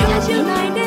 ရှင်များရှင်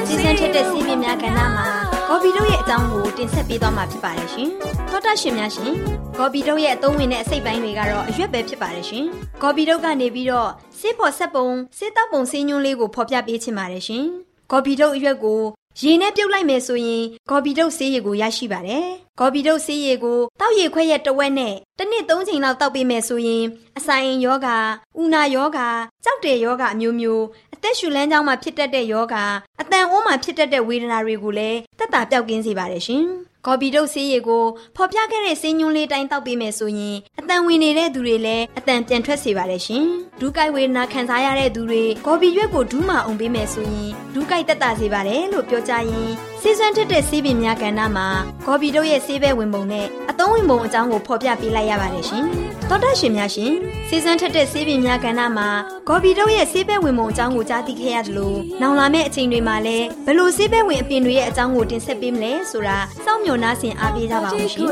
စီစဉ်ထက်တဲ့စီးပြင်းများကဏ္ဍမှာဂေါ်ဘီတို့ရဲ့အကြောင်းကိုတင်ဆက်ပေးသွားမှာဖြစ်ပါတယ်ရှင်တော်တော်ရှင်များရှင်ဂေါ်ဘီတို့ရဲ့အသုံးဝင်တဲ့အစိတ်ပိုင်းတွေကတော့အရွက်ပဲဖြစ်ပါတယ်ရှင်ဂေါ်ဘီတို့ကနေပြီးတော့စေးဖို့ဆက်ပုံစေးတောက်ပုံစေးညွှန်းလေးကိုဖော်ပြပေးချင်ပါတယ်ရှင်ဂေါ်ဘီတို့အရွက်ကိုရေနဲ့ပြုတ်လိုက်မယ်ဆိုရင်ဂေါ်ဘီတုတ်ဆေးရည်ကိုရရှိပါတယ်။ဂေါ်ဘီတုတ်ဆေးရည်ကိုတောက်ရည်ခွဲရဲ့တဝက်နဲ့တစ်နှစ်သုံးချိန်လောက်တောက်ပေးမယ်ဆိုရင်အဆိုင်ယောဂါ၊ဥနာယောဂါ၊ကြောက်တဲ့ယောဂါအမျိုးမျိုးအ သက်ရှူလမ်းကြောင်းမှာဖြစ်တတ်တဲ့ယောဂါအတန်အိုးမှာဖြစ်တတ်တဲ့ဝေဒနာတွေကိုလည်းတက်တာပြောက်ကင်းစေပါတယ်ရှင်။ ကော်ပီတုပ်ဆေးရည်ကိုဖော်ပြခဲ့တဲ့ဆေးညွှန်းလေးတိုင်းတောက်ပေးမယ်ဆိုရင်အတန်ဝင်နေတဲ့သူတွေလည်းအတန်ပြန်ထွက်စေပါတယ်ရှင်။ဒူးကိုက်ဝေဒနာခံစားရတဲ့သူတွေကော်ပီရွက်ကိုဒူးမအောင်ပေးမယ်ဆိုရင်ဒူးကိုက်တက်တာစေပါတယ်လို့ပြောကြရင်ဆေးစွမ်းထက်တဲ့ဆေးပင်များကဏ္ဍမှာကော်ပီတို့ရဲ့ဆေးဘဲဝင်ပုံနဲ့အသုံးဝင်ပုံအကြောင်းကိုဖော်ပြပေးလိုက်ရပါတယ်ရှင်။သောတာရှင်များရှင်ဆေးစွမ်းထက်တဲ့ဆေးပင်များကဏ္ဍမှာကော်ပီတို့ရဲ့ဆေးဘဲဝင်ပုံအကြောင်းကိုကြားသိခဲ့ရသလိုနောင်လာမယ့်အချိန်တွေမှာလည်းဘယ်လိုဆေးဘဲဝင်အပြင်တွေရဲ့အကြောင်းကိုတင်ဆက်ပေးမလဲဆိုတာစောင့်မျှော်နှားဆင်အားပေးကြပါဦးရှင်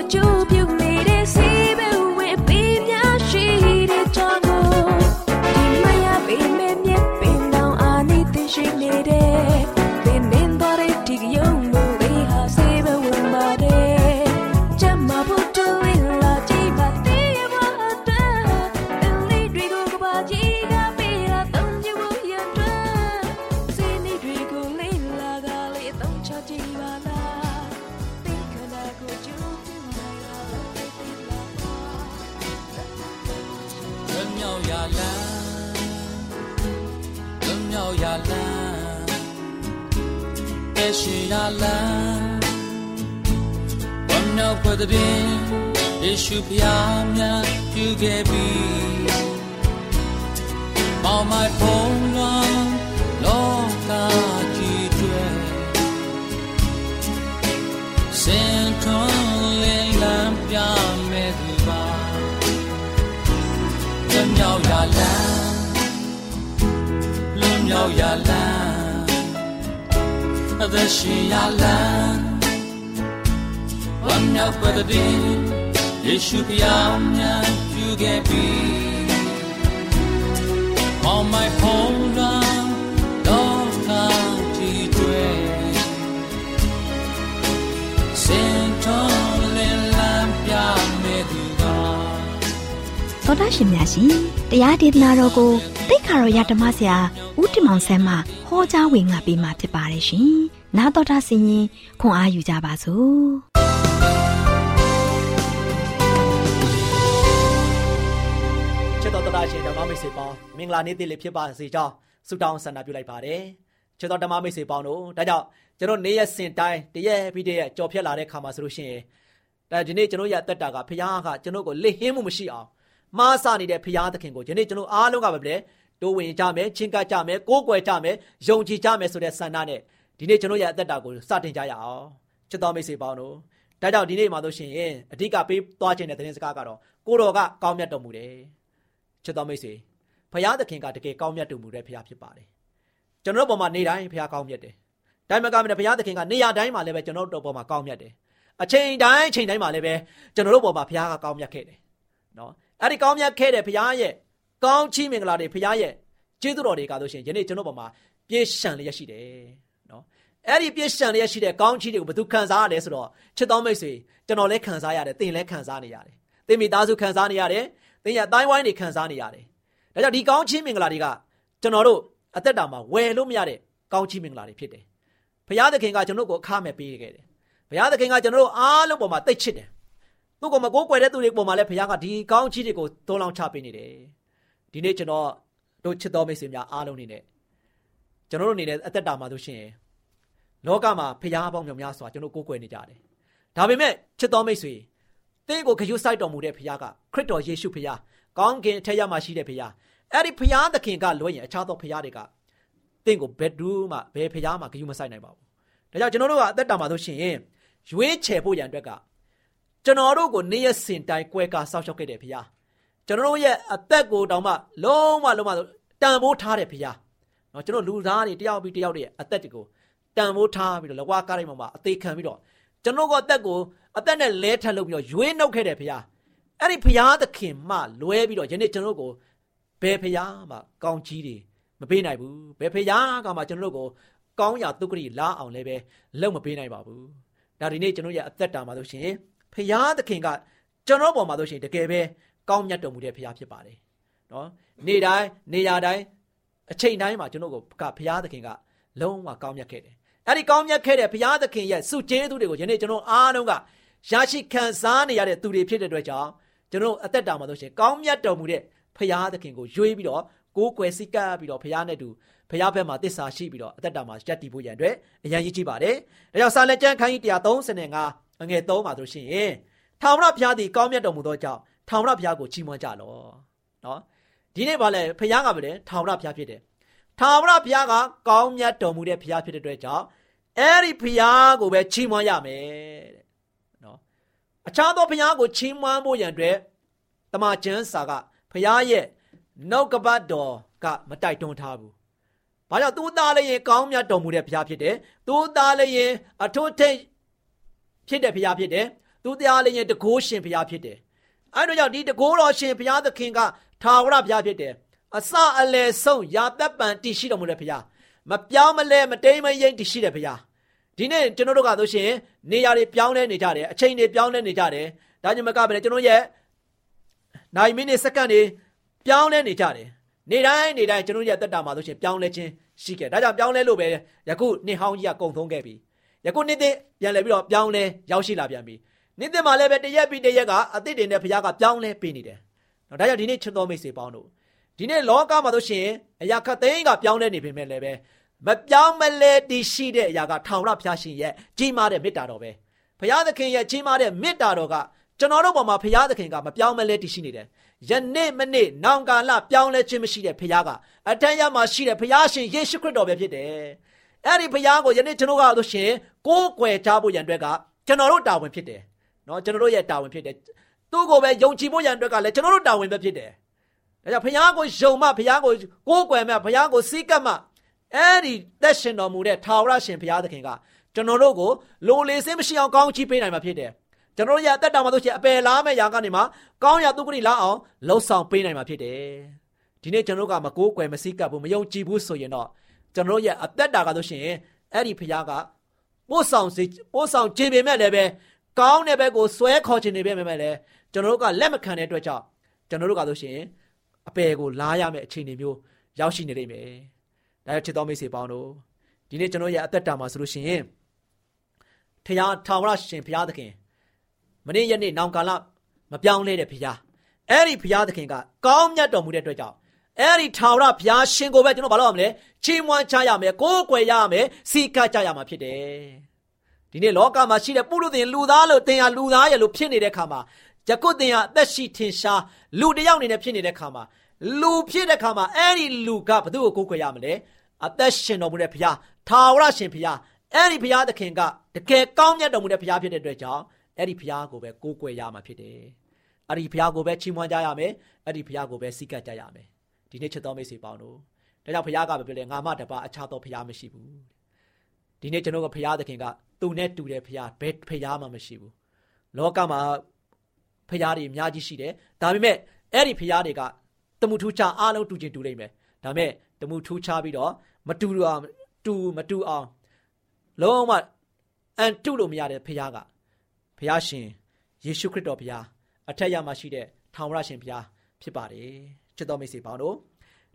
။ လွန်မြောက်ရလန်းအသက်ရှင်ရလန်းဝမ်းမြောက်ပွက်တဲ့ယေရှုဖျားမြတ်ပြုခဲ့ပြီ On my home run တော့ကာကြည့်တွေ့စင်ထုံးလင်းလန်းပြမဲ့သူကသောတာရှင်များရှင်တရားဒေသနာတော်ကိုတိတ်ခါတော်ရဓမ္မဆရာ ဦးတင်မောင်ဆန်းမှဟောကြားဝင်ငါပေးมาဖြစ်ပါတယ်ရှင်။နာတော်တာဆင်ရင်ခွန်အားယူကြပါစို့ချစ်တော်တရားရှင်ဓမ္မမိတ်ဆွေပေါင်းမင်္ဂလာနေ့တည်းလေးဖြစ်ပါစေကြောင်းဆုတောင်းဆန္ဒပြုလိုက်ပါတယ်။ချစ်တော်ဓမ္မမိတ်ဆွေပေါင်းတို့ဒါကြောင့်ကျွန်တော်နေ့ရက်စဉ်တိုင်းတရက်ပြီးတရက်ကြော်ဖြတ်လာတဲ့ခါမှာဆိုလို့ရှိရင်ဒါဒီနေ့ကျွန်တော်ရအသက်တာကဖခင်ကကျွန်တော်ကိုလစ်ဟင်းမှုမရှိအောင်မှားဆနေတဲ့ဖခင်သခင်ကိုဒီနေ့ကျွန်တော်အားလုံးကပဲလေ တိုးဝင်ကြမယ်ချင်းကပ်ကြမယ်ကိုးကွယ်ကြမယ်ယုံကြည်ကြမယ်ဆိုတဲ့ဆန္ဒနဲ့ဒီနေ့ကျွန်တော်ရအသက်တာကိုစတင်ကြရအောင်ချစ်တော်မိတ်ဆွေပေါင်းတို့ဒါကြောင့်ဒီနေ့မှာဆိုရှင်အဓိကပေးသွားခြင်းတဲ့သတင်းစကားကတော့ကိုတော်ကကောင်းမြတ်တော်မူတယ်ချစ်တော်မိတ်ဆွေဖခင်သခင်ကတကယ်ကောင်းမြတ်တော်မူတဲ့ဖခင်ဖြစ်ပါတယ်ကျွန်တော်တို့ပေါ်မှာနေတိုင်းဖခင်ကောင်းမြတ်တယ်တိုင်းမကမနဲ့ဘုရားသခင်ကနေရာတိုင်းမှာလည်းပဲကျွန်တော်တို့ပေါ်မှာကောင်းမြတ်တယ်အချိန်တိုင်းအချိန်တိုင်းမှာလည်းပဲကျွန်တော်တို့ပေါ်မှာဘုရားကကောင်းမြတ်ခဲ့တယ်နော်အဲ့ဒီကောင်းမြတ်ခဲ့တဲ့ဘုရားရဲ့ ကောင်းချီးမင်္ဂလာတွေဘုရားရဲ့ကျေးဇူးတော်တွေကဆိုရှင်ယနေ့ကျွန်တော်ပေါ်မှာပြည့်ရှံလျက်ရှိတယ်နော်အဲ့ဒီပြည့်ရှံလျက်ရှိတဲ့ကောင်းချီးတွေကိုဘယ်သူခံစားရလဲဆိုတော့ချစ်တော်မိတ်ဆွေကျွန်တော်လည်းခံစားရတယ်သင်လည်းခံစားနေရတယ်သင်မိသားစုခံစားနေရတယ်သင်ရဲ့အတိုင်းဝိုင်းတွေခံစားနေရတယ်ဒါကြောင့်ဒီကောင်းချီးမင်္ဂလာတွေကကျွန်တော်တို့အသက်တာမှာဝယ်လို့မရတဲ့ကောင်းချီးမင်္ဂလာတွေဖြစ်တယ်ဘုရားသခင်ကကျွန်တော်ကိုအခမဲ့ပေးခဲ့တယ်ဘုရားသခင်ကကျွန်တော်တို့အားလုံးပေါ်မှာတိတ်ချစ်တယ်သူ့ကိုမကိုးကွယ်တဲ့သူတွေပေါ်မှာလည်းဘုရားကဒီကောင်းချီးတွေကိုသုံးလောင်းချပေးနေတယ် ဒီနေ့ကျွန်တော်တို့ချစ်တော်မိတ်ဆွေများအားလုံးနေနဲ့ကျွန်တော်တို့နေတဲ့အသက်တာမှာဆိုရှင်လောကမှာဘုရားပေါင်းမြောက်များစွာကျွန်တော်ကိုးကွယ်နေကြတယ်ဒါပေမဲ့ချစ်တော်မိတ်ဆွေတင်းကိုခရုစိုက်တော်မူတဲ့ဘုရားကခရစ်တော်ယေရှုဘုရားကောင်းကင်အထက်ရမှာရှိတဲ့ဘုရားအဲ့ဒီဘုရားသခင်ကလွှဲရင်အခြားသောဘုရားတွေကတင့်ကိုဘယ်သူမှဘယ်ဖရားမှဂရုမစိုက်နိုင်ပါဘူး။ဒါကြောင့်ကျွန်တော်တို့ကအသက်တာမှာဆိုရှင်ရွေးချယ်ဖို့ရန်အတွက်ကကျွန်တော်တို့ကိုနေ့ရက်စဉ်တိုင်းကွဲကာစောင့်ရှောက်ခဲ့တဲ့ဖရား ကျွန်တော်တို့ရဲ့အသက်ကိုတောင်မှလုံးဝလုံးဝတန်ဖိုးထားတဲ့ဖရား။နော်ကျွန်တော်လူသားတွေတယောက်ပြီးတယောက်တွေအသက်တွေကိုတန်ဖိုးထားပြီးတော့လကွာကားတိုင်းမှာအသေးခံပြီးတော့ကျွန်တော်ကအသက်ကိုအသက်နဲ့လဲထပ်လုပ်ပြီးတော့ရွေးနှုတ်ခဲ့တဲ့ဖရား။အဲ့ဒီဖရားသခင်မှလွဲပြီးတော့ယနေ့ကျွန်တော်တို့ကိုဘယ်ဖရားမှကောင်းကြီးတွေမပေးနိုင်ဘူးဘယ်ဖရားကမှကျွန်တော်တို့ကိုကောင်းရာဒုက္ခရီလာအောင်လည်းပဲလုံမပေးနိုင်ပါဘူးဒါဒီနေ့ကျွန်တော်ရဲ့အသက်တာမှာဆိုရှင်ဖရားသခင်ကကျွန်တော်ပေါ်မှာဆိုရှင်တကယ်ပဲ ကောင်းမြတ်တော်မူတဲ့ဖရားဖြစ်ပါတယ်နော်နေ့တိုင်းနေရာတိုင်းအချိန်တိုင်းမှာကျွန်တော်ကိုကဖရားသခင်ကလုံးဝကောင်းမြတ်ခဲ့တယ်အဲ့ဒီကောင်းမြတ်ခဲ့တဲ့ဘုရားသခင်ရဲ့စုကျေးဇူးတွေကိုယနေ့ကျွန်တော်အားလုံးကရရှိခံစားနေရတဲ့သူတွေဖြစ်တဲ့အတွက်ကြောင့်ကျွန်တော်အသက်တာမှာဆိုရှင်ကောင်းမြတ်တော်မူတဲ့ဘုရားသခင်ကိုရွေးပြီးတော့ကိုးကွယ်စိတ်ကပ်ပြီးတော့ဘုရားနဲ့တူဘုရားဘက်မှာတစ္ဆာရှိပြီးတော့အသက်တာမှာယက်တည်ဖို့ရန်အတွက်အရန်ကြီးကြည့်ပါတယ်။ဒါကြောင့်စာလက်ကျမ်းခန်းကြီး135အငယ်3မှာဆိုရှင်ထာဝရဘုရားသည်ကောင်းမြတ်တော်မူသောကြောင့် ထာဝရဘုရားကိုချီးမွမ်းကြလော့။နော်ဒီနေ့ဗာလဲဘုရားကပဲလေထာဝရဘုရားဖြစ်တယ်။ထာဝရဘုရားကကောင်းမြတ်တော်မူတဲ့ဘုရားဖြစ်တဲ့အတွက်ကြောင့်အဲ့ဒီဘုရားကိုပဲချီးမွမ်းရမယ်တဲ့။နော်အခြားသောဘုရားကိုချီးမွမ်းဖို့ရန်အတွက်တမန်ကျမ်းစာကဘုရားရဲ့နှုတ်ကပတ်တော်ကမတိုက်တွန်းထားဘူး။ဘာကြောင့်သူသားလည်းရင်ကောင်းမြတ်တော်မူတဲ့ဘုရားဖြစ်တယ်။သူသားလည်းရင်အထွတ်ထိပ်ဖြစ်တဲ့ဘုရားဖြစ်တယ်။သူသားလည်းရင်တကိုးရှင်ဘုရားဖြစ်တယ်။ အဲဒါကြောင့်ဒီတကိုးတော်ရှင်ဘုရားသခင်ကထာဝရဘုရားဖြစ်တယ်။အစအလယ်ဆုံးရာသက်ပံတည်ရှိတော်မူတဲ့ဘုရား။မပြောင်းမလဲမတိမ်မယိမ့်တည်ရှိတဲ့ဘုရား။ဒီနေ့ကျွန်တော်တို့ကဆိုရှင်နေရာတွေပြောင်းလဲနေကြတယ်အချိန်တွေပြောင်းလဲနေကြတယ်။ဒါကြောင့်မကပဲကျွန်တော်ရဲ့နိုင်မိနစ်စက္ကန့်တွေပြောင်းလဲနေကြတယ်နေတိုင်းနေတိုင်းကျွန်တော်ရဲ့တက်တာမှာဆိုရှင်ပြောင်းလဲခြင်းရှိခဲ့ဒါကြောင့်ပြောင်းလဲလို့ပဲယခုနှစ်ဟောင်းကြီးကကုံသုံးခဲ့ပြီယခုနှစ်သစ်ပြန်လဲပြီးတော့ပြောင်းလဲရောက်ရှိလာပြန်ပြီ နှစ်သစ်မှာလည်းပဲတရက်ပြီးတရက်ကအသစ်တင်တဲ့ဘုရားကပြောင်းလဲပေးနေတယ်နော်ဒါကြောင့်ဒီနေ့ချစ်တော်မိတ်ဆွေပေါင်းတို့ဒီနေ့လောကမှာဆိုရှင်အရာခတ်သိန်းကပြောင်းလဲနေပေမဲ့လည်းပဲမပြောင်းမလဲတည်ရှိတဲ့အရာကထောင်ရဖျားရှင်ရဲ့ကြီးမားတဲ့မေတ္တာတော်ပဲဘုရားသခင်ရဲ့ကြီးမားတဲ့မေတ္တာတော်ကကျွန်တော်တို့ပေါ်မှာဘုရားသခင်ကမပြောင်းမလဲတည်ရှိနေတယ်ယနေ့မနေ့နောင်ကာလပြောင်းလဲခြင်းမရှိတဲ့ဘုရားကအတန်းရမှာရှိတဲ့ဘုရားရှင်ယေရှုခရစ်တော်ပဲဖြစ်တယ်။အဲ့ဒီဘုရားကိုယနေ့ကျွန်တော်ကဆိုရှင်ကိုးကွယ်ကြဖို့ရန်အတွက်ကကျွန်တော်တို့တာဝန်ဖြစ်တယ်။ နော်ကျွန်တော်တို့ရဲ့တာဝန်ဖြစ်တယ်။သူ့ကိုပဲယုံကြည်ဖို့ရန်အတွက်ကလည်းကျွန်တော်တို့တာဝန်ပဲဖြစ်တယ်။ဒါကြောင့်ဘုရားကိုယုံမှဘုရားကိုကိုးကွယ်မှဘုရားကိုစီးကပ်မှအဲ့ဒီသက်ရှင်တော်မူတဲ့ထာဝရရှင်ဘုရားသခင်ကကျွန်တော်တို့ကိုလိုလေစင်းမရှိအောင်ကောင်းချီးပေးနိုင်မှာဖြစ်တယ်ကျွန်တော်ရဲ့အသက်တာမှာဆိုရှင်အပယ်လားမဲ့ຢာကနေမှကောင်းရာသူကတိလာအောင်လှုပ်ဆောင်ပေးနိုင်မှာဖြစ်တယ်ဒီနေ့ကျွန်တော်ကမကိုးကွယ်မစည်းကပ်ဘူးမယုံကြည်ဘူးဆိုရင်တော့ကျွန်တော်ရဲ့အသက်တာကဆိုရှင်အဲ့ဒီဖခင်ကပပို့ဆောင်စေပို့ဆောင်ခြင်းပေမဲ့လည်းပဲ ကောင်းတဲ့ဘက်ကိုဆွဲခေါ်ခြင်းနေပေမဲ့လည်းကျွန်တော်တို့ကလက်မခံတဲ့အတွက်ကြောင့်ကျွန်တော်တို့ကဆိုရှင်အပယ်ကိုလာရမယ့်အခြေအနေမျိုးရောက်ရှိနေလိမ့်မယ်။ဒါကြောင့်ချစ်တော်မိတ်ဆွေပေါင်းတို့ဒီနေ့ကျွန်တော်ရဲ့အသက်တာမှာဆိုလို့ရှိရင်ထရာထာဝရရှင်ဘုရားသခင်မနေ့ရက်နေ့နောင်ကာလမပြောင်းလဲတဲ့ဘုရားအဲ့ဒီဘုရားသခင်ကကောင်းမြတ်တော်မူတဲ့အတွက်ကြောင့်အဲ့ဒီထာဝရဘုရားရှင်ကိုပဲကျွန်တော်ဘာလို့ရမလဲချီးမွမ်းချရမယ်ကိုးကွယ်ရမယ်စီကပ်ကြရမှာဖြစ်တယ် ဒီနေ့လောကမှာရှိတဲ့ပုရုသင်လူသားလို့သင်ဟာလူသားရဲ့လို့ဖြစ်နေတဲ့ခါမှာယခုသင်ဟာအသက်ရှိထင်ရှားလူတစ်ယောက်အနေနဲ့ဖြစ်နေတဲ့ခါမှာလူဖြစ်တဲ့ခါမှာအဲ့ဒီလူကဘသူ့ကိုကိုးကွယ်ရမလဲအသက်ရှင်တော်မူတဲ့ဘုရားထာဝရရှင်ဘုရားအဲ့ဒီဘုရားသခင်ကတကယ်ကောင်းမြတ်တော်မူတဲ့ဘုရားဖြစ်တဲ့အတွက်ကြောင့်အဲ့ဒီဘုရားကိုပဲကိုးကွယ်ရမှာဖြစ်တယ်အဲ့ဒီဘုရားကိုပဲချီးမွမ်းကြရမယ်အဲ့ဒီဘုရားကိုပဲစိတ်ကပ်ကြရမယ်ဒီနေ့ချစ်တော်မိတ်ဆွေပေါင်းတို့ဒါကြောင့်ဘုရားကပြောလေငါမတပါအခြားသောဘုရားမရှိဘူးဒီနေ့ကျွန်တော်ကဘုရားသခင်က သူနဲ့တူတဲ့ဘုရားဘယ်ဘုရားမှမရှိဘူးလောကမှာဘုရားတွေအများကြီးရှိတယ်ဒါပေမဲ့အဲ့ဒီဘုရားတွေကတမှုထူးခြားအားလုံးတူချင်တူလိမ့်မယ်ဒါပေမဲ့တမှုထူးခြားပြီးတော့မတူအောင်တူမတူအောင်လုံးဝအန်တုလို့မရတဲ့ဘုရားကဘုရားရှင်ယေရှုခရစ်တော်ဘုရားအထက်ရမှာရှိတဲ့ထောင်ဝရရှင်ဘုရားဖြစ်ပါတယ်ချစ်တော်မိတ်ဆွေပေါင်းတို့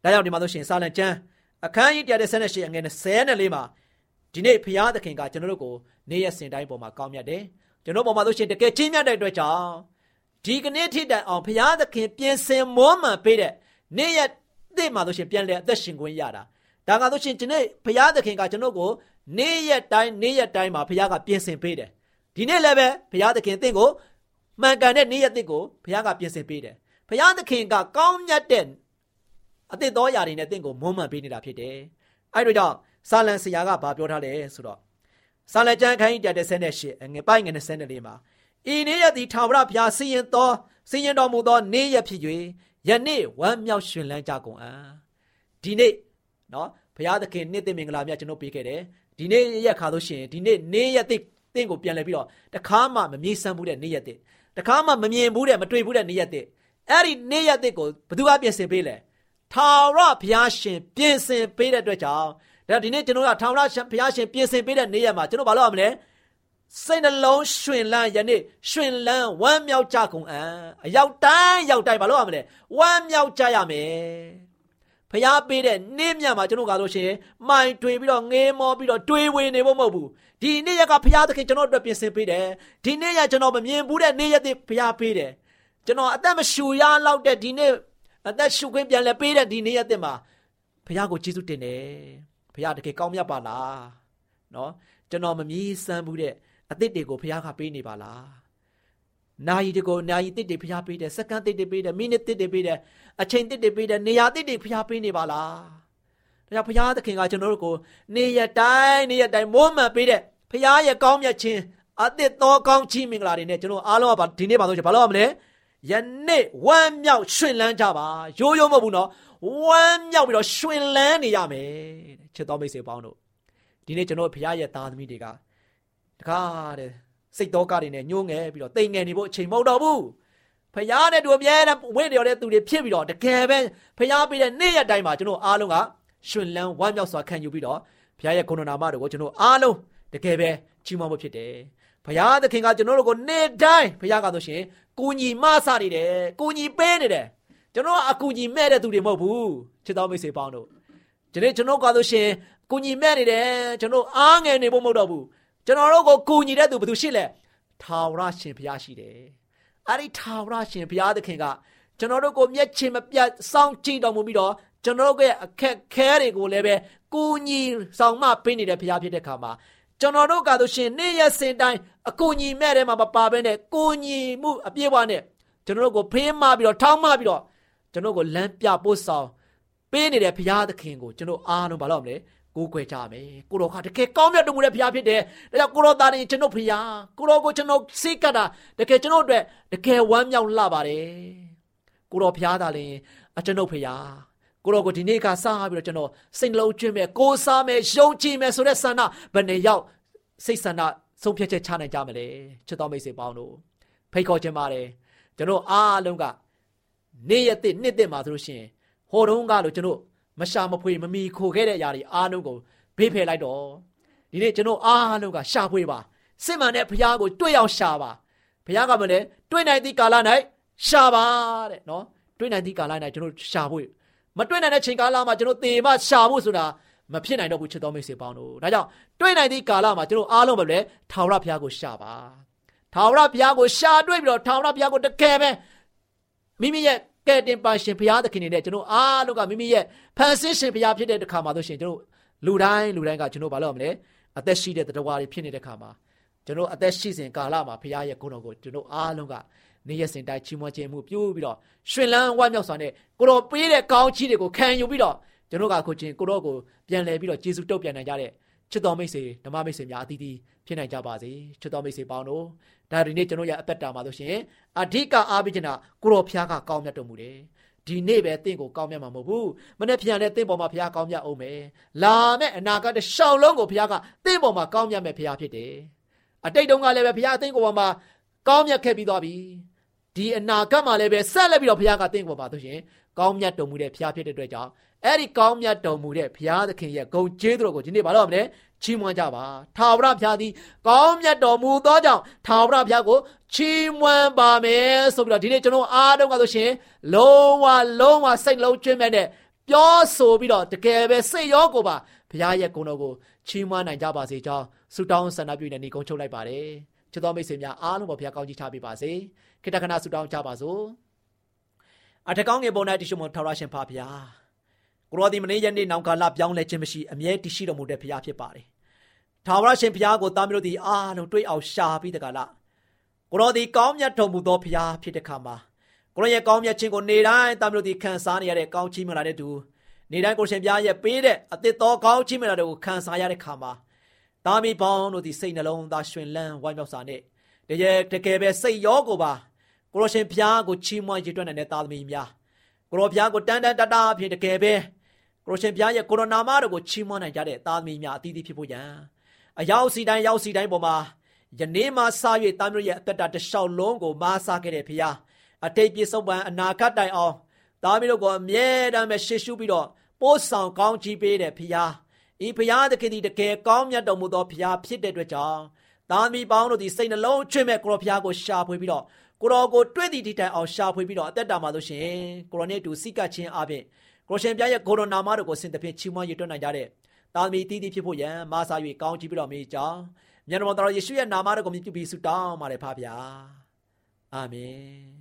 ဒါကြောင့်ဒီမှာဆိုရှင်စာလံကျမ်းအခန်းကြီး138အငယ်24မှာဒီနေ့ဘုရားသခင်ကကျွန်တော်တို့ကို နေ့ရက်စဉ်တိုင်းပေါ်မှာကောင်းမြတ်တယ်ကျွန်တော်ပေါ်မှာဆိုရှင်တကယ်ချင်းမြတ်တဲ့အတွက်ကြောင့်ဒီကနေ့ထိတိုင်အောင်ဘုရားသခင်ပြင်ဆင်မွမ်းမံပေးတဲ့နေ့ရက်သစ်မှာဆိုရှင်ပြန်လဲအသက်ရှင်ခွင့်ရတာဒါကဆိုရှင်ဒီနေ့ဘုရားသခင်ကကျွန်တော်ကိုနေ့ရက်တိုင်းနေ့ရက်တိုင်းမှာဘုရားကပြင်ဆင်ပေးတယ်ဒီနေ့လည်းပဲဘုရားသခင်သင်ကိုမှန်ကန်တဲ့နေ့ရက်သစ်ကိုဘုရားကပြင်ဆင်ပေးတယ်ဘုရားသခင်ကကောင်းမြတ်တဲ့အသစ်တော်ຢာတွေနဲ့သင်ကိုမွမ်းမံပေးနေတာဖြစ်တယ်အဲ့တို့ကြောင့်စာလံဆရာကဘာပြောထားလဲဆိုတော့ စာလံကျမ်းခန်းကြီး138ငွေပိုင်းငွေ24မှာဤနေ့ရက်သည်ထာဝရဘုရားစီရင်တော်စီရင်တော်မူသောနေ့ရက်ဖြစ်၍ယနေ့ဝမ်းမြောက်ရှင်လန်းကြကုန်အံ့ဒီနေ့နော်ဘုရားသခင်နေ့သိမင်္ဂလာမြတ်ကျွန်တော်ပေးခဲ့တယ်ဒီနေ့ရက်ခါလို့ရှိရင်ဒီနေ့နေ့ရက်သိတင့်ကိုပြန်လဲပြီးတော့တခါမှမမြည်ဆန်းဘူးတဲ့နေ့ရက်သိတခါမှမမြင်ဘူးတဲ့မတွေ့ဘူးတဲ့နေ့ရက်သိအဲ့ဒီနေ့ရက်သိကိုဘသူကပြင်ဆင်ပေးလဲထာဝရဘုရားရှင်ပြင်ဆင်ပေးတဲ့အတွက်ကြောင့် ဒါဒီနေ့ကျွန်တော်ကထာဝရဘုရားရှင်ပြင်ဆင်ပေးတဲ့နေ့ရက်မှာကျွန်တော်ဘာလုပ်ရမလဲစိတ်နှလုံးရှင်လန်းယနေ့ရှင်လန်းဝမ်းမြောက်ကြကုန်အံ့အရောက်တိုင်းရောက်တိုင်းဘာလုပ်ရမလဲဝမ်းမြောက်ကြရမယ်ဖျားပေးတဲ့နေ့မြတ်မှာကျွန်တော်ကဆိုရှင်မိုင်တွေပြီးတော့ငေးမောပြီးတော့တွေးဝေနေဖို့မဟုတ်ဘူးဒီနေ့ရက်ကဖျားသခင်ကျွန်တော်အတွက်ပြင်ဆင်ပေးတယ်ဒီနေ့ရက်ကျွန်တော်မမြင်ဘူးတဲ့နေ့ရက်တွေဖျားပေးတယ်ကျွန်တော်အသက်မရှူရလောက်တဲ့ဒီနေ့အသက်ရှူခွင့်ပြန်လဲပေးတဲ့ဒီနေ့ရက်တွေမှာဖျားကိုကျေးဇူးတင်တယ် ဖျားတကယ်ကောင်းမြတ်ပါလားနော်ကျွန်တော်မမြည်စမ်းဘူးတဲ့အသစ်တွေကိုဖျားကပေးနေပါလားနာယီတကိုနာယီတစ်တွေဖျားပေးတယ်စက္ကန့်တစ်တွေပေးတယ်မိနစ်တစ်တွေပေးတယ်အချိန်တစ်တွေပေးတယ်နေရာတစ်တွေဖျားပေးနေပါလားဒါကြောင့်ဖျားသခင်ကကျွန်တော်တို့ကိုနေရတိုင်းနေရတိုင်းမိုးမှန်ပေးတဲ့ဖျားရဲ့ကောင်းမြတ်ခြင်းအသစ်သောကောင်းချီးမင်္ဂလာတွေနဲ့ကျွန်တော်အားလုံးကဒီနေ့ပါဆိုရင်ဘာလို့ရမလဲယနေ့ဝမ်းမြောက်ရှင်လန်းကြပါရိုးရိုးမဟုတ်ဘူးနော်ဝမ်းမြောက်ပြီးတော့ရှင်လန်းနေရမယ်ချစ်တော်မိတ်ဆွေပေါင်းတို့ဒီနေ့ကျွန်တော်ဖျားရဲ့သားသမီးတွေကတကားတဲ့စိတ်တော်ကတွေနဲ့ညှိုးငယ်ပြီးတော့တိမ်ငယ်နေဖို့အချိန်မဟုတ်တော့ဘူးဖျားတဲ့သူအမြဲတမ်းဝင့်တော်တဲ့သူတွေဖြစ်ပြီးတော့တကယ်ပဲဖျားပေးတဲ့နေ့ရက်တိုင်းမှာကျွန်တော်အားလုံးကရှင်လန်းဝမ်းမြောက်စွာခံယူပြီးတော့ဖျားရဲ့ဂုဏနာမတော်ကိုကျွန်တော်အားလုံးတကယ်ပဲချီးမွမ်းဖို့ဖြစ်တယ်ဖျားသခင်ကကျွန်တော်တို့ကိုနေ့တိုင်းဖျားကဆိုရှင်ကိုညီမဆနေတယ်ကိုညီပေးနေတယ် ကျွန်တော်အကူညီမဲ့တဲ့သူတွေမဟုတ်ဘူးချစ်တော်မိတ်ဆွေပေါင်းတို့ဒီနေ့ကျွန်တော်ကဆိုရှင်ကိုညီမဲ့နေတယ်ကျွန်တော်အားငယ်နေဖို့မဟုတ်တော့ဘူးကျွန်တော်တို့ကိုကူညီတဲ့သူဘယ်သူရှိလဲထာဝရရှင်ဘုရားရှိတယ်အဲ့ဒီထာဝရရှင်ဘုရားသခင်ကကျွန်တော်တို့ကိုမျက်ခြေမပြတ်စောင့်ကြည့်တော်မူပြီးတော့ကျွန်တော်တို့ရဲ့အခက်ခဲတွေကိုလည်းပဲကူညီဆောင်မပေးနေတဲ့ဘုရားဖြစ်တဲ့ခါမှာကျွန်တော်တို့ကဆိုရှင်နေ့ရက်စဉ်တိုင်းအကူညီမဲ့တဲ့မှာမပါဘဲနဲ့ကူညီမှုအပြည့်အဝနဲ့ကျွန်တော်တို့ကိုဖေးမပြီးတော့ထောင်းမပြီးတော့ ကျွန်တော်ကိုလမ်းပြပို့ဆောင်ပေးနေတဲ့ဘုရားသခင်ကိုကျွန်တော်အားလုံးမလုပ်မလဲကိုးကွယ်ကြမယ်ကိုတော်ကတကယ်ကောင်းမြတ်တော်မူတဲ့ဘုရားဖြစ်တယ်ဒါကြောင့်ကိုတော်သားရင်ကျွန်တော်ဘုရားကိုတော်ကိုကျွန်တော်စိတ်ကတာတကယ်ကျွန်တော်အတွက်တကယ်ဝမ်းမြောက်လှပါတယ်ကိုတော်ဘုရားသားရင်အကျွန်ုပ်ဘုရားကိုတော်ကိုဒီနေ့ကစပြီးတော့ကျွန်တော်စိတ်လုံးကျွင်းမဲ့ကိုးစားမဲ့ယုံကြည်မဲ့ဆိုတဲ့ဆန္ဒဘယ်နဲ့ရောက်စိတ်ဆန္ဒဆုံးဖြတ်ချက်ချနိုင်ကြမလဲချစ်တော်မိတ်ဆွေပေါင်းတို့ဖိတ်ခေါ်ခြင်းပါတယ်ကျွန်တော်အားလုံးက နေ့ရက်တစ်နှစ်တစ်မှာဆိုလို့ရှိရင်ဟောတုန်းကလို့ကျွန်တော်မရှာမဖွေမမီခိုခဲ့တဲ့အရာတွေအားလုံးကိုဘေးဖယ်လိုက်တော့ဒီဒီနေ့ကျွန်တော်အားလုံးကရှာဖွေပါစစ်မှန်တဲ့ဘုရားကိုတွေ့အောင်ရှာပါဘုရားကမလဲတွေ့နိုင်သည့်ကာလ၌ရှာပါတဲ့နော်တွေ့နိုင်သည့်ကာလ၌ကျွန်တော်ရှာဖို့မတွေ့နိုင်တဲ့ချိန်ကာလမှာကျွန်တော်တေမရှာဖို့ဆိုတာမဖြစ်နိုင်တော့ဘူးချစ်တော်မိတ်ဆွေပေါင်းတို့ဒါကြောင့်တွေ့နိုင်သည့်ကာလမှာကျွန်တော်အားလုံးပဲလေထာဝရဘုရားကိုရှာပါထာဝရဘုရားကိုရှာတွေ့ပြီးတော့ထာဝရဘုရားကိုတကယ်ပဲ မိမိရဲ့ကဲတင်ပါရှင်ဘုရားသခင်နေတဲ့ကျွန်တော်အားလုံးကမိမိရဲ့ဖန်ဆင်းရှင်ဘုရားဖြစ်တဲ့တခါမှာဆိုရှင်ကျွန်တော်လူတိုင်းလူတိုင်းကကျွန်တော်ဘာလို့မလဲအသက်ရှိတဲ့တရားတွေဖြစ်နေတဲ့ခါမှာကျွန်တော်အသက်ရှိစဉ်ကာလမှာဘုရားရဲ့ဂုဏ်တော်ကိုကျွန်တော်အားလုံးကနေရစဉ်တိုင်းချီးမွမ်းခြင်းမှုပြုပြီးတော့ရှင်လန်းဝမ်းမြောက်စွာနဲ့ကိုတော်ပေးတဲ့ကောင်းချီးတွေကိုခံယူပြီးတော့ကျွန်တော်ကခုချင်းကိုတော်ကိုပြန်လဲပြီးတော့ယေရှုတုတ်ပြန်နိုင်ကြတဲ့ ချစ်တော်မိတ်ဆွေဓမ္မမိတ်ဆွေများအသီးသီးဖြစ်နိုင်ကြပါစေချစ်တော်မိတ်ဆွေပေါင်းတို့ဒါဒီနေ့ကျွန်တော်ရဲ့အသက်တာမှာဆိုရှင်အဓိကအားပေးချင်တာကိုတော်ဖျားကကောင်းမြတ်တော်မူတယ်ဒီနေ့ပဲတင့်ကိုကောင်းမြတ်မှာမဟုတ်ဘူးမနေ့ပြန်လဲတင့်ပေါ်မှာဘုရားကောင်းမြတ်အောင်မယ်လာမဲ့အနာဂတ်တစ်ရှောင်းလုံးကိုဘုရားကတင့်ပေါ်မှာကောင်းမြတ်မဲ့ဘုရားဖြစ်တယ်အတိတ်တုန်းကလည်းပဲဘုရားအသင်ကိုပေါ်မှာကောင်းမြတ်ခဲ့ပြီးသွားပြီဒီအနာဂတ်မှာလည်းပဲဆက်လက်ပြီးတော့ဘုရားကတင့်ကိုပေါ်မှာဆိုရှင်ကောင်းမြတ်တော်မူတဲ့ဘုရားဖြစ်တဲ့အတွက်ကြောင့် အဲ့ဒီကောင်းမြတ်တော်မူတဲ့ဘုရားသခင်ရဲ့ဂုဏ်ကျေးဇူးတော်ကိုဒီနေ့ဘာလို့မလဲချီးမွမ်းကြပါထာဝရဘုရားသည်ကောင်းမြတ်တော်မူသောကြောင့်ထာဝရဘုရားကိုချီးမွမ်းပါမယ်ဆိုပြီးတော့ဒီနေ့ကျွန်တော်အားလုံးကဆိုရှင်လုံးဝလုံးဝစိတ်လုံးကျွမ်းမဲ့တဲ့ပြောဆိုပြီးတော့တကယ်ပဲစိတ်ရောကိုပါဘုရားရဲ့ဂုဏ်တော်ကိုချီးမွမ်းနိုင်ကြပါစေကြောင်းဆုတောင်းဆန္ဒပြုနေနေကုန်းချုပ်လိုက်ပါတယ်ချစ်တော်မိတ်ဆွေများအားလုံးကိုဘုရားကောင်းချီးချပေးပါစေခိတ္တခဏဆုတောင်းကြပါစို့အထက်ကောင်းငယ်ပေါ်၌တရှိမထာဝရရှင်ဖာဘုရား ကိုရောဒီမနေ့ရက်နေ့နောင်ကာလပြောင်းလဲခြင်းမရှိအမြဲတရှိတော်မူတဲ့ဘုရားဖြစ်ပါတယ်ထာဝရရှင်ဘုရားကိုတာမျိုးတို့ဒီအားလုံးတွေ့အောင်ရှာပြီးတကလားကိုရောဒီကောင်းမြတ်တော်မူသောဘုရားဖြစ်တဲ့ခါမှာကိုရောရဲ့ကောင်းမြတ်ခြင်းကိုနေတိုင်းတာမျိုးတို့ဒီခံစားနေရတဲ့ကောင်းချီးမလာတဲ့သူနေတိုင်းကိုရှင်ဘုရားရဲ့ပေးတဲ့အသစ်တော်ကောင်းချီးမလာတဲ့ကိုခံစားရတဲ့ခါမှာတာမီပေါင်းတို့ဒီစိတ်နှလုံးသားရှင်လန်းဝိုင်းမြောက်စာနဲ့တကယ်တကယ်ပဲစိတ်ရောကိုပါကိုရောရှင်ဘုရားကိုချီးမွမ်းရည်တွက်နိုင်တဲ့သားသမီးများကိုရောဘုရားကိုတန်တန်တတာအဖြစ်တကယ်ပဲ ကိုရောရှင်ဘုရားရဲ့ကိုရိုနာမတော်ကိုချီးမွမ်းနိုင်ကြတဲ့သားသမီးများအသီးသီးဖြစ်ဖို့ရန်အရောက်စီတိုင်းရောက်စီတိုင်းပေါ်မှာယနေ့မှစ၍သားမျိုးရဲ့အသက်တာတစ်လျှောက်လုံးကိုမားစားခဲ့တဲ့ဘုရားအတိတ်ပြည့်စုံပန်အနာဂတ်တိုင်အောင်သားမျိုးတို့ကိုအမြဲတမ်းပဲရှေ့ရှုပြီးတော့ပို့ဆောင်ကောင်းချီးပေးတဲ့ဘုရားဤဘုရားသခင်ဒီတကယ်ကောင်းမြတ်တော်မူသောဘုရားဖြစ်တဲ့အတွက်ကြောင့်သားသမီးပေါင်းတို့ဒီစိတ်နှလုံးချွတ်မဲ့ကိုရောဘုရားကိုရှာဖွေပြီးတော့ကိုရောကိုတွေ့သည့်ဒီတိုင်အောင်ရှာဖွေပြီးတော့အသက်တာမှာလို့ရှင်ကိုရောနဲ့တူစိတ်ကချင်းအပြင် ကိုရှင်ပြရဲ့ကိုရိုနာမတို့ကိုစင်တဖြင့်ချီးမွမ်းရတွက်နိုင်ကြတဲ့တာသမီတီးတီးဖြစ်ဖို့ရန်မာစာ၍ကောင်းချီးပြီးတော့မေးကြောင်းမြတ်တော်တော်ယေရှုရဲ့နာမတော်ကိုမြည်ပြီးဆုတောင်းပါတယ်ဖပါဗျာအာမင်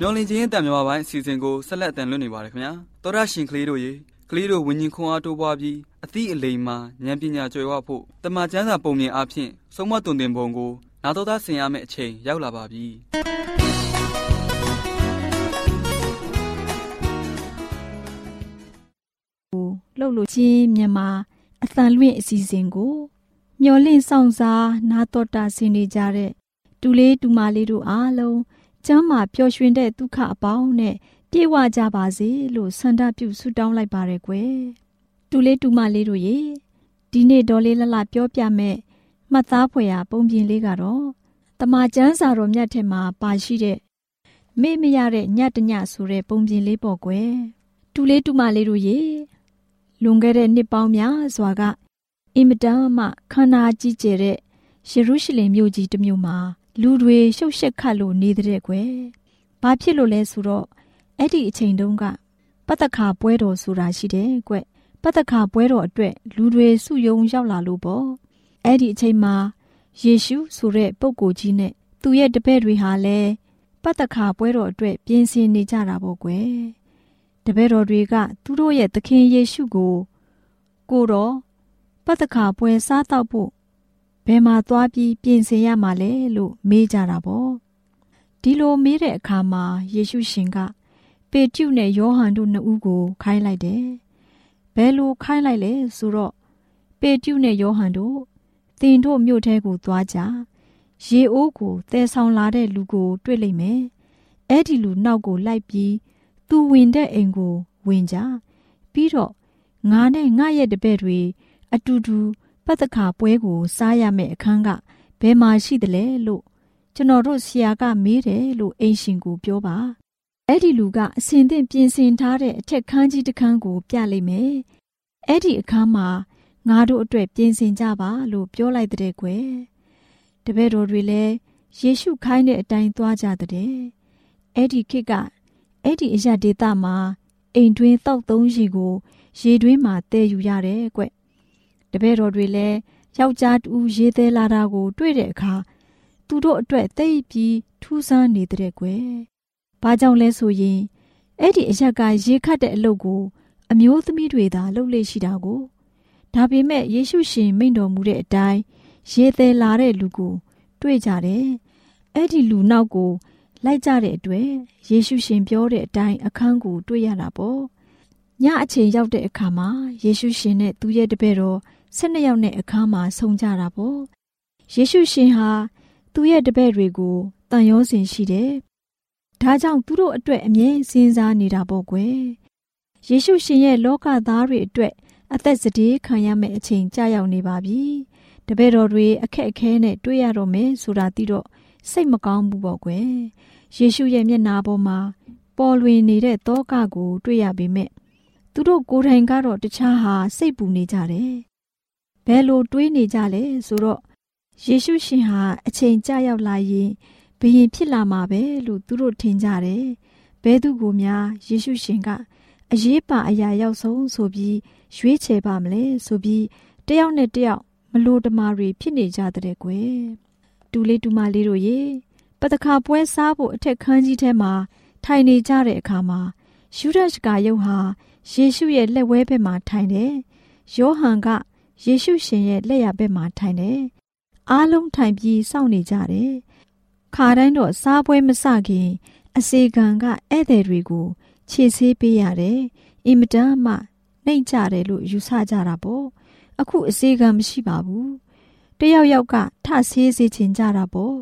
မျော်လင့်ခြင်းတန်မြမပိုင်းအစီအစဉ်ကိုဆက်လက်တင်လွှင့်နေပါတယ်ခင်ဗျာသောရရှင်ကလေးတို့ရေကလေးတို့ဝิญဉ်ခွန်အားတိုးပွားပြီးအသည့်အလိမ်မှာဉာဏ်ပညာကျွယ်ဝဖို့တမန်ကျမ်းစာပုံမြင်အဖြစ်ဆုံးမတုန်တင်ပုံကို နာတော်သားဆင်ရမယ့်အချိန်ရောက်လာပါပြီလှုပ်လို့ချင်းမြန်မာအသံလွင့်အစီအစဉ်ကိုမျော်လင့်ဆောင်စားနာတော်တာဆင်နေကြတဲ့တူလေးတူမလေးတို့အားလုံးကျမ်းမာပျော်ရွှင်တဲ့ဒုက္ခအပေါင်းနဲ့ပြေဝကြပါစေလို့ဆန္ဒပြုဆုတောင်းလိုက်ပါရယ်ကွယ်တူလေးတူမလေးတို့ရေဒီနေ့ဒေါ်လေးလလပြောပြမဲ့ မှတ်သားဖွယ်ရာပုံပြင်လေးကတော့တမချန်းစာတော်မြတ်ထဲမှာပါရှိတဲ့မေ့မရတဲ့ညတညဆိုတဲ့ပုံပြင်လေးပေါ့ကွယ်တူလေးတူမလေးတို့ရေလွန်ခဲ့တဲ့နှစ်ပေါင်းများစွာကအင်မတန်မှခန္ဓာကြီးကျယ်တဲ့ယေရုရှလင်မြို့ကြီးတစ်မြို့မှာလူတွေရှုပ်ရှက်ခတ်လို့နေတဲ့ကွယ်။ဘာဖြစ်လို့လဲဆိုတော့အဲ့ဒီအချိန်တုန်းကပတ္တခါပွဲတော်ဆိုတာရှိတယ်ကွ။ပတ္တခါပွဲတော်အတွက်လူတွေစုယုံရောက်လာလို့ပေါ့။ အဲ့ဒီအချိန်မှာယေရှုဆိုတဲ့ပုဂ္ဂိုလ်ကြီးနဲ့သူ့ရဲ့တပည့်တွေဟာလည်းပတ္တခါပွဲတော်အတွက်ပြင်ဆင်နေကြတာပေါ့ကွယ်။တပည့်တော်တွေကသူတို့ရဲ့သခင်ယေရှုကိုကိုတော်ပတ္တခါပွဲစားတော့ဖို့ဘယ်မှာသွားပြီးပြင်ဆင်ရမှာလဲလို့မေးကြတာပေါ့ဒီလိုမေးတဲ့အခါမှာယေရှုရှင်က ပေတျုနဲ့ယောဟန်တို့နှစ်ဦးကိုခိုင်းလိုက်တယ်ဘယ်လိုခိုင်းလိုက်လဲဆိုတော့ပေတျုနဲ့ယောဟန်တို့ သင်တို့မြို့ထဲကိုသွားကြရေအိုးကိုတဲဆောင်လာတဲ့လူကို တွေ့လိမ့်မယ်အဲ့ဒီလူနောက်ကိုလိုက်ပြီးသူဝင်တဲ့အိမ်ကိုဝင်ကြပြီးတော့ငါနဲ့ငါရဲ့တပည့်တွေအတူတူပတ်သက်ခါပွဲကိုစားရမယ့်အခန်းကဘယ်မှာရှိသလဲလို့ကျွန်တော်တို့ဆရာကမေးတယ်လို့အိမ်ရှင်ကိုပြောပါအဲ့ဒီလူကအစင်သင့်ပြင်ဆင်ထားတဲ့အထက်ခန်းကြီးတစ်ခန်းကိုပြလိုက်မယ်။အဲ့ဒီအခန်းမှာ ငါတို့အတွက်ပြင်ဆင်ကြပါလို့ပြောလိုက်တဲ့ကွယ်။တပည့်တော်တွေလည်းယေရှုခိုင်းတဲ့အတိုင်းသွားကြတဲ့။အဲ့ဒီခေတ်ကအဲ့ဒီအရဒေတာမှာအိမ်တွင်းတောက်သုံးရေကိုရေတွင်းမှာတည်ယူရတယ်ကွ။တပည့်တော်တွေလည်းယောက်ျားတူရေသေးလာတာကို တွေ့တဲ့အခါသူတို့အတွက်သိပြီးထူးဆန်းနေတဲ့ကွယ်။ဘာကြောင့်လဲဆိုရင်အဲ့ဒီအရက်ကရေခတ်တဲ့အလုပ်ကို အမျိုးသမီးတွေသာလုပ်လေ့ရှိတာကို ဒါပေမဲ့ယေရှုရှင်မိန့်တော်မူတဲ့အတိုင်းရေသေးလာတဲ့လူကို တွေ့ကြတယ်။အဲ့ဒီလူနောက်ကိုလိုက်ကြတဲ့အတွက်ယေရှုရှင်ပြောတဲ့အတိုင်းအခန်းကိုတွေ့ရတာပေါ့။ညအချိန်ရောက်တဲ့အခါမှာယေရှုရှင်နဲ့သူ့ရဲ့တပည့်တော်၁၂ယောက်နဲ့အခန်းမှာဆုံကြတာပေါ့။ယေရှုရှင်ဟာသူ့ရဲ့တပည့်တွေကိုတန်ရောစင်ရှိတယ်။ဒါကြောင့်သူတို့အတွက်အမြဲစဉ်းစားနေတာပေါ့ကွယ်။ယေရှုရှင်ရဲ့လောကသားတွေအတွက် အသက်စတေးခံရမယ့်အချိန်ကြာရောက်နေပါပြီ။တပည့်တော်တွေအခက်အခဲနဲ့တွေ့ရတော့မယ်ဆိုတာသိတော့စိတ်မကောင်းဘူးပေါ့ကွယ်။ယေရှုရဲ့မျက်နာပေါ်မှာပေါ်လွင်နေတဲ့တောကကိုတွေ့ရပေမဲ့သူတို့ကိုယ်တိုင်ကတော့တခြားဟာစိတ်ပူနေကြတယ်။ဘယ်လိုတွေးနေကြလဲဆိုတော့ယေရှုရှင်ဟာအချိန်ကြာရောက်လာရင်ဘယင်ဖြစ်လာမှာပဲလို့သူတို့ထင်ကြတယ်။ဘဲသူကိုများယေရှုရှင်က အရေးပါအရာရောက်ဆုံးဆိုပြီးရွေးချယ်ပါမလဲဆိုပြီးတယောက်နဲ့တယောက်မလို့တမာတွေဖြစ်နေကြတဲ့ကွယ်တူလေးတူမလေးတို့ရေပတခါပွဲစားဖို့အထက်ခန်းကြီးထဲမှာထိုင်နေကြတဲ့အခါမှာယူဒရှကာယုတ်ဟာယေရှုရဲ့လက်ဝဲဘက်မှာထိုင်တယ်ယောဟန်ကယေရှုရှင်ရဲ့လက်ရဘက်မှာထိုင်တယ်အားလုံးထိုင်ပြီးစောင့်နေကြတယ်ခါတိုင်းတော့စားပွဲမစခင် အစေခံကဧည့်သည်တွေကို ခြေဆေးပေးရတယ်အင်မတန်မှနှိမ့်ကြတယ်လို့ယူဆကြတာပေါ့အခုအစေခံမရှိပါဘူးတယောက်ယောက်ကထဆေးစေချင်ကြတာပေါ့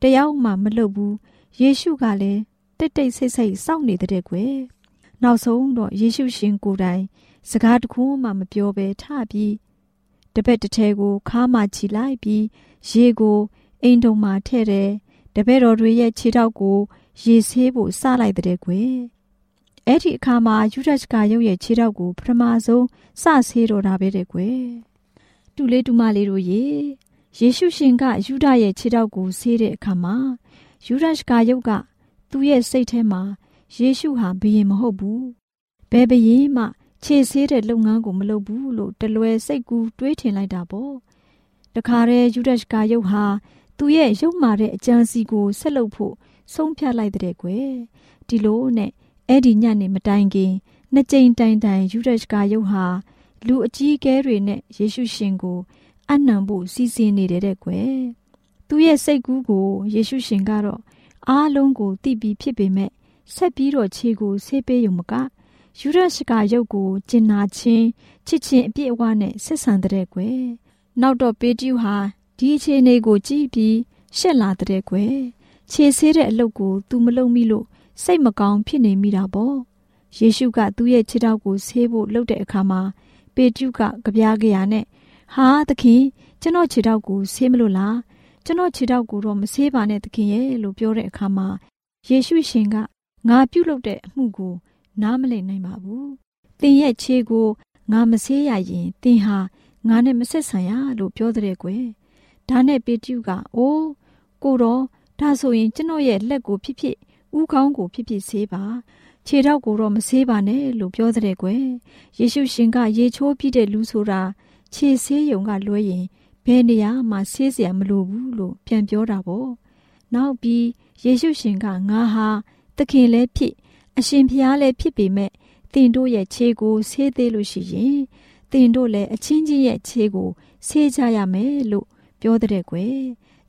တယောက်မှမလုပ်ဘူးယေရှုကလည်းတိတ်တိတ်ဆိတ်ဆိတ်စောင့်နေတဲ့ကွယ်နောက်ဆုံးတော့ယေရှုရှင်ကိုယ်တိုင်စကားတခုမှမပြောဘဲထပြီးတပည့်တစ်ထဲကိုခါမှချီလိုက်ပြီးရေကိုအိမ်တုံမှာထည့်တယ်တပည့်တော်တွေရဲ့ခြေထောက်ကိုရေဆေးဖို့စလိုက်တဲ့ကွယ် အဲ့ဒီအခါမှာယူဒရှကာရုပ်ရဲ့ခြေထောက်ကိုပထမဆုံးစဆေးတော်တာပဲတဲ့ကွယ်တူလေးတူမလေးတို့ရေယေရှုရှင်ကယူဒရဲ့ခြေထောက်ကိုဆေးတဲ့အခါမှာယူဒရှကာရုပ်ကသူ့ရဲ့စိတ်ထဲမှာယေရှုဟာဘယင်မဟုတ်ဘူးဘယ်ဘယင်မှခြေဆေးတဲ့လုပ်ငန်းကိုမလုပ်ဘူးလို့တလွယ်စိတ်ကူးတွေးထင်လိုက်တာပေါ့တခါတည်းယူဒရှကာရုပ်ဟာသူ့ရဲ့ရုပ်မာတဲ့အကြံစီကိုဆက်လုပ်ဖို့ဆုံးဖြတ်လိုက်တဲ့ကွယ်ဒီလိုနဲ့ အဲ့ဒီညနေမတိုင်ခင်နှစ်ကြိမ်တိုင်တိုင်ယူဒရှကာယုတ်ဟာလူအကြီးကဲတွေနဲ့ယေရှုရှင်ကိုအနံဖို့စီစဉ်နေတဲ့တဲ့ကွယ်သူရဲ့စိတ်ကူးကိုယေရှုရှင်ကတော့အားလုံးကိုသိပြီးဖြစ်ပေမဲ့ဆက်ပြီးတော့ခြေကိုဆေးပေးရုံမကယူဒရှကာယုတ်ကိုကျင်နာချင်းချစ်ချင်းအပြည့်အဝနဲ့ဆက်ဆံတဲ့ကွယ်နောက်တော့ပေတျုဟာဒီအခြေအနေကိုကြည့်ပြီးရှက်လာတဲ့ကွယ်ခြေဆေးတဲ့အလုပ်ကို तू မလုပ်မိလို့ စိတ်မကောင်းဖြစ်နေမိတာပေါ့ယေရှုကသူ့ရဲ့ခြေထောက်ကိုဆေးဖို့လှုပ်တဲ့အခါမှာပေတရုကကြပြားကြရနဲ့ဟာသခင်ကျွန်တော်ခြေထောက်ကိုဆေးမလို့လားကျွန်တော်ခြေထောက်ကိုတော့မဆေးပါနဲ့သခင်ရဲ့လို့ပြောတဲ့အခါမှာယေရှုရှင်ကငါပြုတ်လုပ်တဲ့အမှုကို နားမလည်နိုင်ပါဘူး။သင်ရဲ့ခြေကိုငါမဆေးရရင်သင်ဟာငါနဲ့မဆက်ဆံရလို့ပြောတဲ့ကွယ်။ဒါနဲ့ပေတရုကအိုးကိုတော့ဒါဆိုရင်ကျွန်တော်ရဲ့လက်ကိုဖြစ်ဖြစ် ဥကောင်းကိုဖြစ်ဖြစ်ဆေးပါခြေထောက်ကိုတော့မဆေးပါနဲ့လို့ပြောတဲ့ကွယ်ယေရှုရှင်ကရေချိုးပြီးတဲ့လူဆိုတာခြေဆေးရုံကလွှဲရင်ဘယ်နေရာမှဆေးเสียမလိုဘူးလို့ပြန်ပြောတာပေါ့နောက်ပြီးယေရှုရှင်ကငါဟာသခင်လည်းဖြစ်အရှင်ဖျားလည်းဖြစ်ပေမဲ့တင်တို့ရဲ့ခြေကိုဆေးသေးလို့ရှိရင်တင်တို့လည်းအချင်းချင်းရဲ့ခြေကိုဆေးကြရမယ်လို့ပြောတဲ့ကွယ်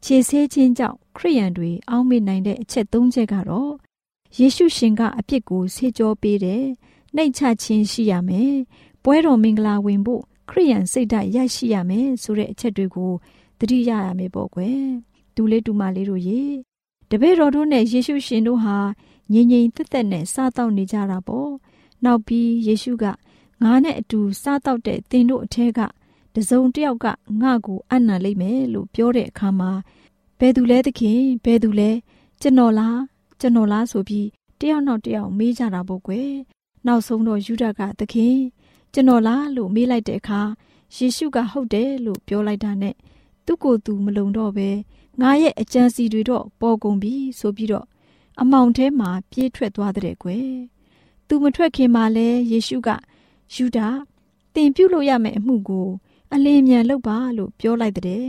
ခြေဆေးခြင်းကြောင့်ခရိယန်တွေအောက်မေ့နိုင်တဲ့အချက်၃ချက်ကတော့ယေရှုရှင်ကအပြစ်ကိုဆေးကြောပေးတယ်။နှိတ်ချခြင်းရှိရမယ်။ပွဲတော်မင်္ဂလာဝင်ဖို့ခရိယန်စိတ်ဓာတ်ရရှိရမယ်ဆိုတဲ့အချက်တွေကိုသတိရရမယ်ပေါ့ကွယ်။ဒူလေးဒူမလေးတို့ရေတပည့်တော်တို့နဲ့ယေရှုရှင်တို့ဟာငြိမ်ငြိမ်သက်သက်နဲ့စားတော့နေကြတာပေါ့။နောက်ပြီးယေရှုကငါနဲ့အတူစားတော့တဲ့သင်တို့အထက်က တစုံတစ်ယောက်ကငါ့ကိုအနံ့လိမ့်မယ်လို့ပြောတဲ့အခါမှာဘယ်သူလဲသခင်ဘယ်သူလဲကျွန်တော်လားကျွန်တော်လားဆိုပြီးတယောက်နောက်တယောက်မေးကြတာပေါ့ကွယ်နောက်ဆုံးတော့ယူဒကသခင်ကျွန်တော်လားလို့မေးလိုက်တဲ့အခါယေရှုကဟုတ်တယ်လို့ပြောလိုက်တာနဲ့သူ့ကိုယ်သူမလုံတော့ပဲငါရဲ့အကြံစီတွေတော့ပေါ်ကုန်ပြီဆိုပြီးတော့အမောင်ထဲမှာပြေးထွက်သွားတဲ့ကွယ်သူမထွက်ခင်မှာလဲယေရှုကယူဒတင်ပြုတ်လို့ရမယ့်အမှုကို အလင်းမြန်လုပ်ပါလို့ပြောလိုက်တဲ့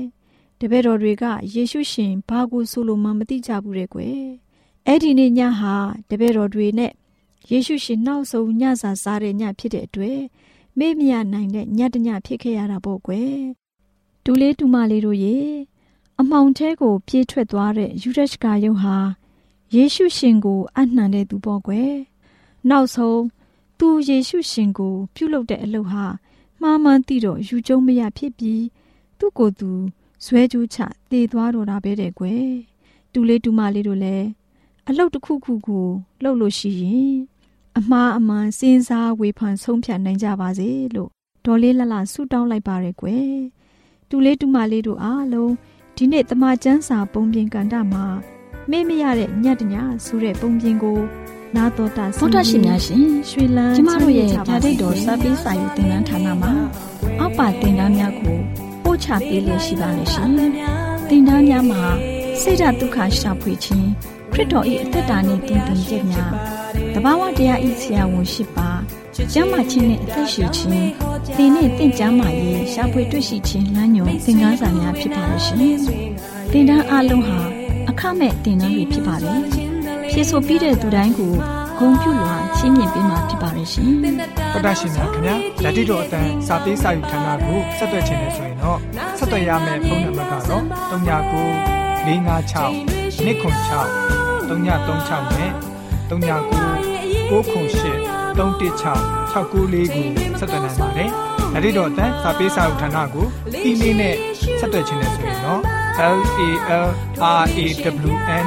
တပည့်တော်တွေကယေရှုရှင်ဘာကိုဆိုလိုမှမသိကြဘူးတဲ့ကွယ်အဲ့ဒီနေ့ညဟာတပည့်တော်တွေနဲ့ယေရှုရှင်နောက်ဆုံးညစာစားတဲ့ညဖြစ်တဲ့အတွက်မေ့မရနိုင်တဲ့ညတညဖြစ်ခဲ့ရတာပေါ့ကွယ်ဒူလေးဒူမလေးတို့ရေအမောင်ထဲကို ပြေးထွက်သွားတဲ့ယူဒရှကာယုံဟာယေရှုရှင်ကို အနှံတဲ့သူပေါ့ကွယ်နောက်ဆုံးသူယေရှုရှင်ကို ပြုလုပ်တဲ့အလုပ်ဟာ မှားမှန်းသိတော့ယူကျုံမရဖြစ်ပြီးသူ့ကိုယ်သူဇွဲကြိုးချသေသွားတော့တာပဲတဲ့ကွယ်တူလေးတူမလေးတို့လည်းအလုပ်တစ်ခုခုကိုလှုပ်လို့ရှိရင်အမှားအမှန်စဉ်းစားဝေဖန်ဆုံးဖြတ်နိုင်ကြပါစေလို့ဒေါ်လေးလှလှဆုတောင်းလိုက်ပါရယ်ကွယ်တူလေးတူမလေးတို့အားလုံးဒီနေ့တမချန်းစာပုံပြင်ကန်တာမှာမေ့မရတဲ့ညက်တညာဆိုတဲ့ပုံပြင်ကို နာတော်တာဆောတာရှင်များရှင်ရွှေလန်းကျမတို့ရဲ့ဓာတ်ဒိတ်တော်စပေးစာယူတင်နန်းဌာနမှာအောက်ပါတင်ဒားများကိုပို့ချပေးလျက်ရှိပါလိမ့်ရှင်တင်ဒားများမှာဆိဒ္ဓတုခရှာဖွေခြင်းခရစ်တော်၏အသက်တာနှင့်တည်တည်ခြင်းများတဘာဝတရားဤဆရာဝန်ရှိပါကျမ်းမာခြင်းနဲ့အသက်ရှိခြင်းသင်နဲ့တင့်ကြမာရေးရှားဖွေတွေ့ရှိခြင်းလမ်းညွန်သင်ခန်းစာများဖြစ်ပါလိမ့်ရှင်သင်တန်းအလုံးဟာအခမဲ့သင်တန်းတွေဖြစ်ပါတယ် ဖြည့်ဆို့ပြီးတဲ့သူတိုင်းကိုဂုံပြုလွှာချင်းမြင်ပေးမှာဖြစ်ပါရဲ့ရှင်တော်တာရှင်များခင်ဗျာဓာတိတော်အတန်းစာပေးစာယူဌာနကိုဆက်သွယ်ခြင်းနဲ့ဆိုရင်တော့ဆက်သွယ်ရမယ့်ဖုန်းနံပါတ်ကတော့39 656 296 336နဲ့39 998 316 694ကိုဆက်သွင်းနိုင်ပါတယ်။ဒါ့အပြင်တော့အတန်းစာပေးစာဥထာဏာကိုအီးမေးလ်နဲ့ဆက်သွယ်ခြင်းနဲ့ဆိုရင်တော့ L A L R A W N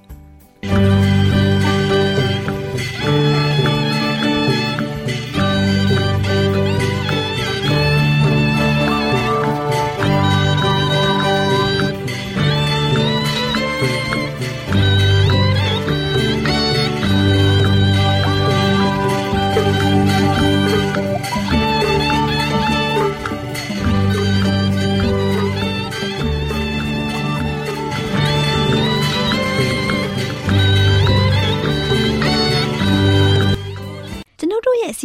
။ တို့ရဲ့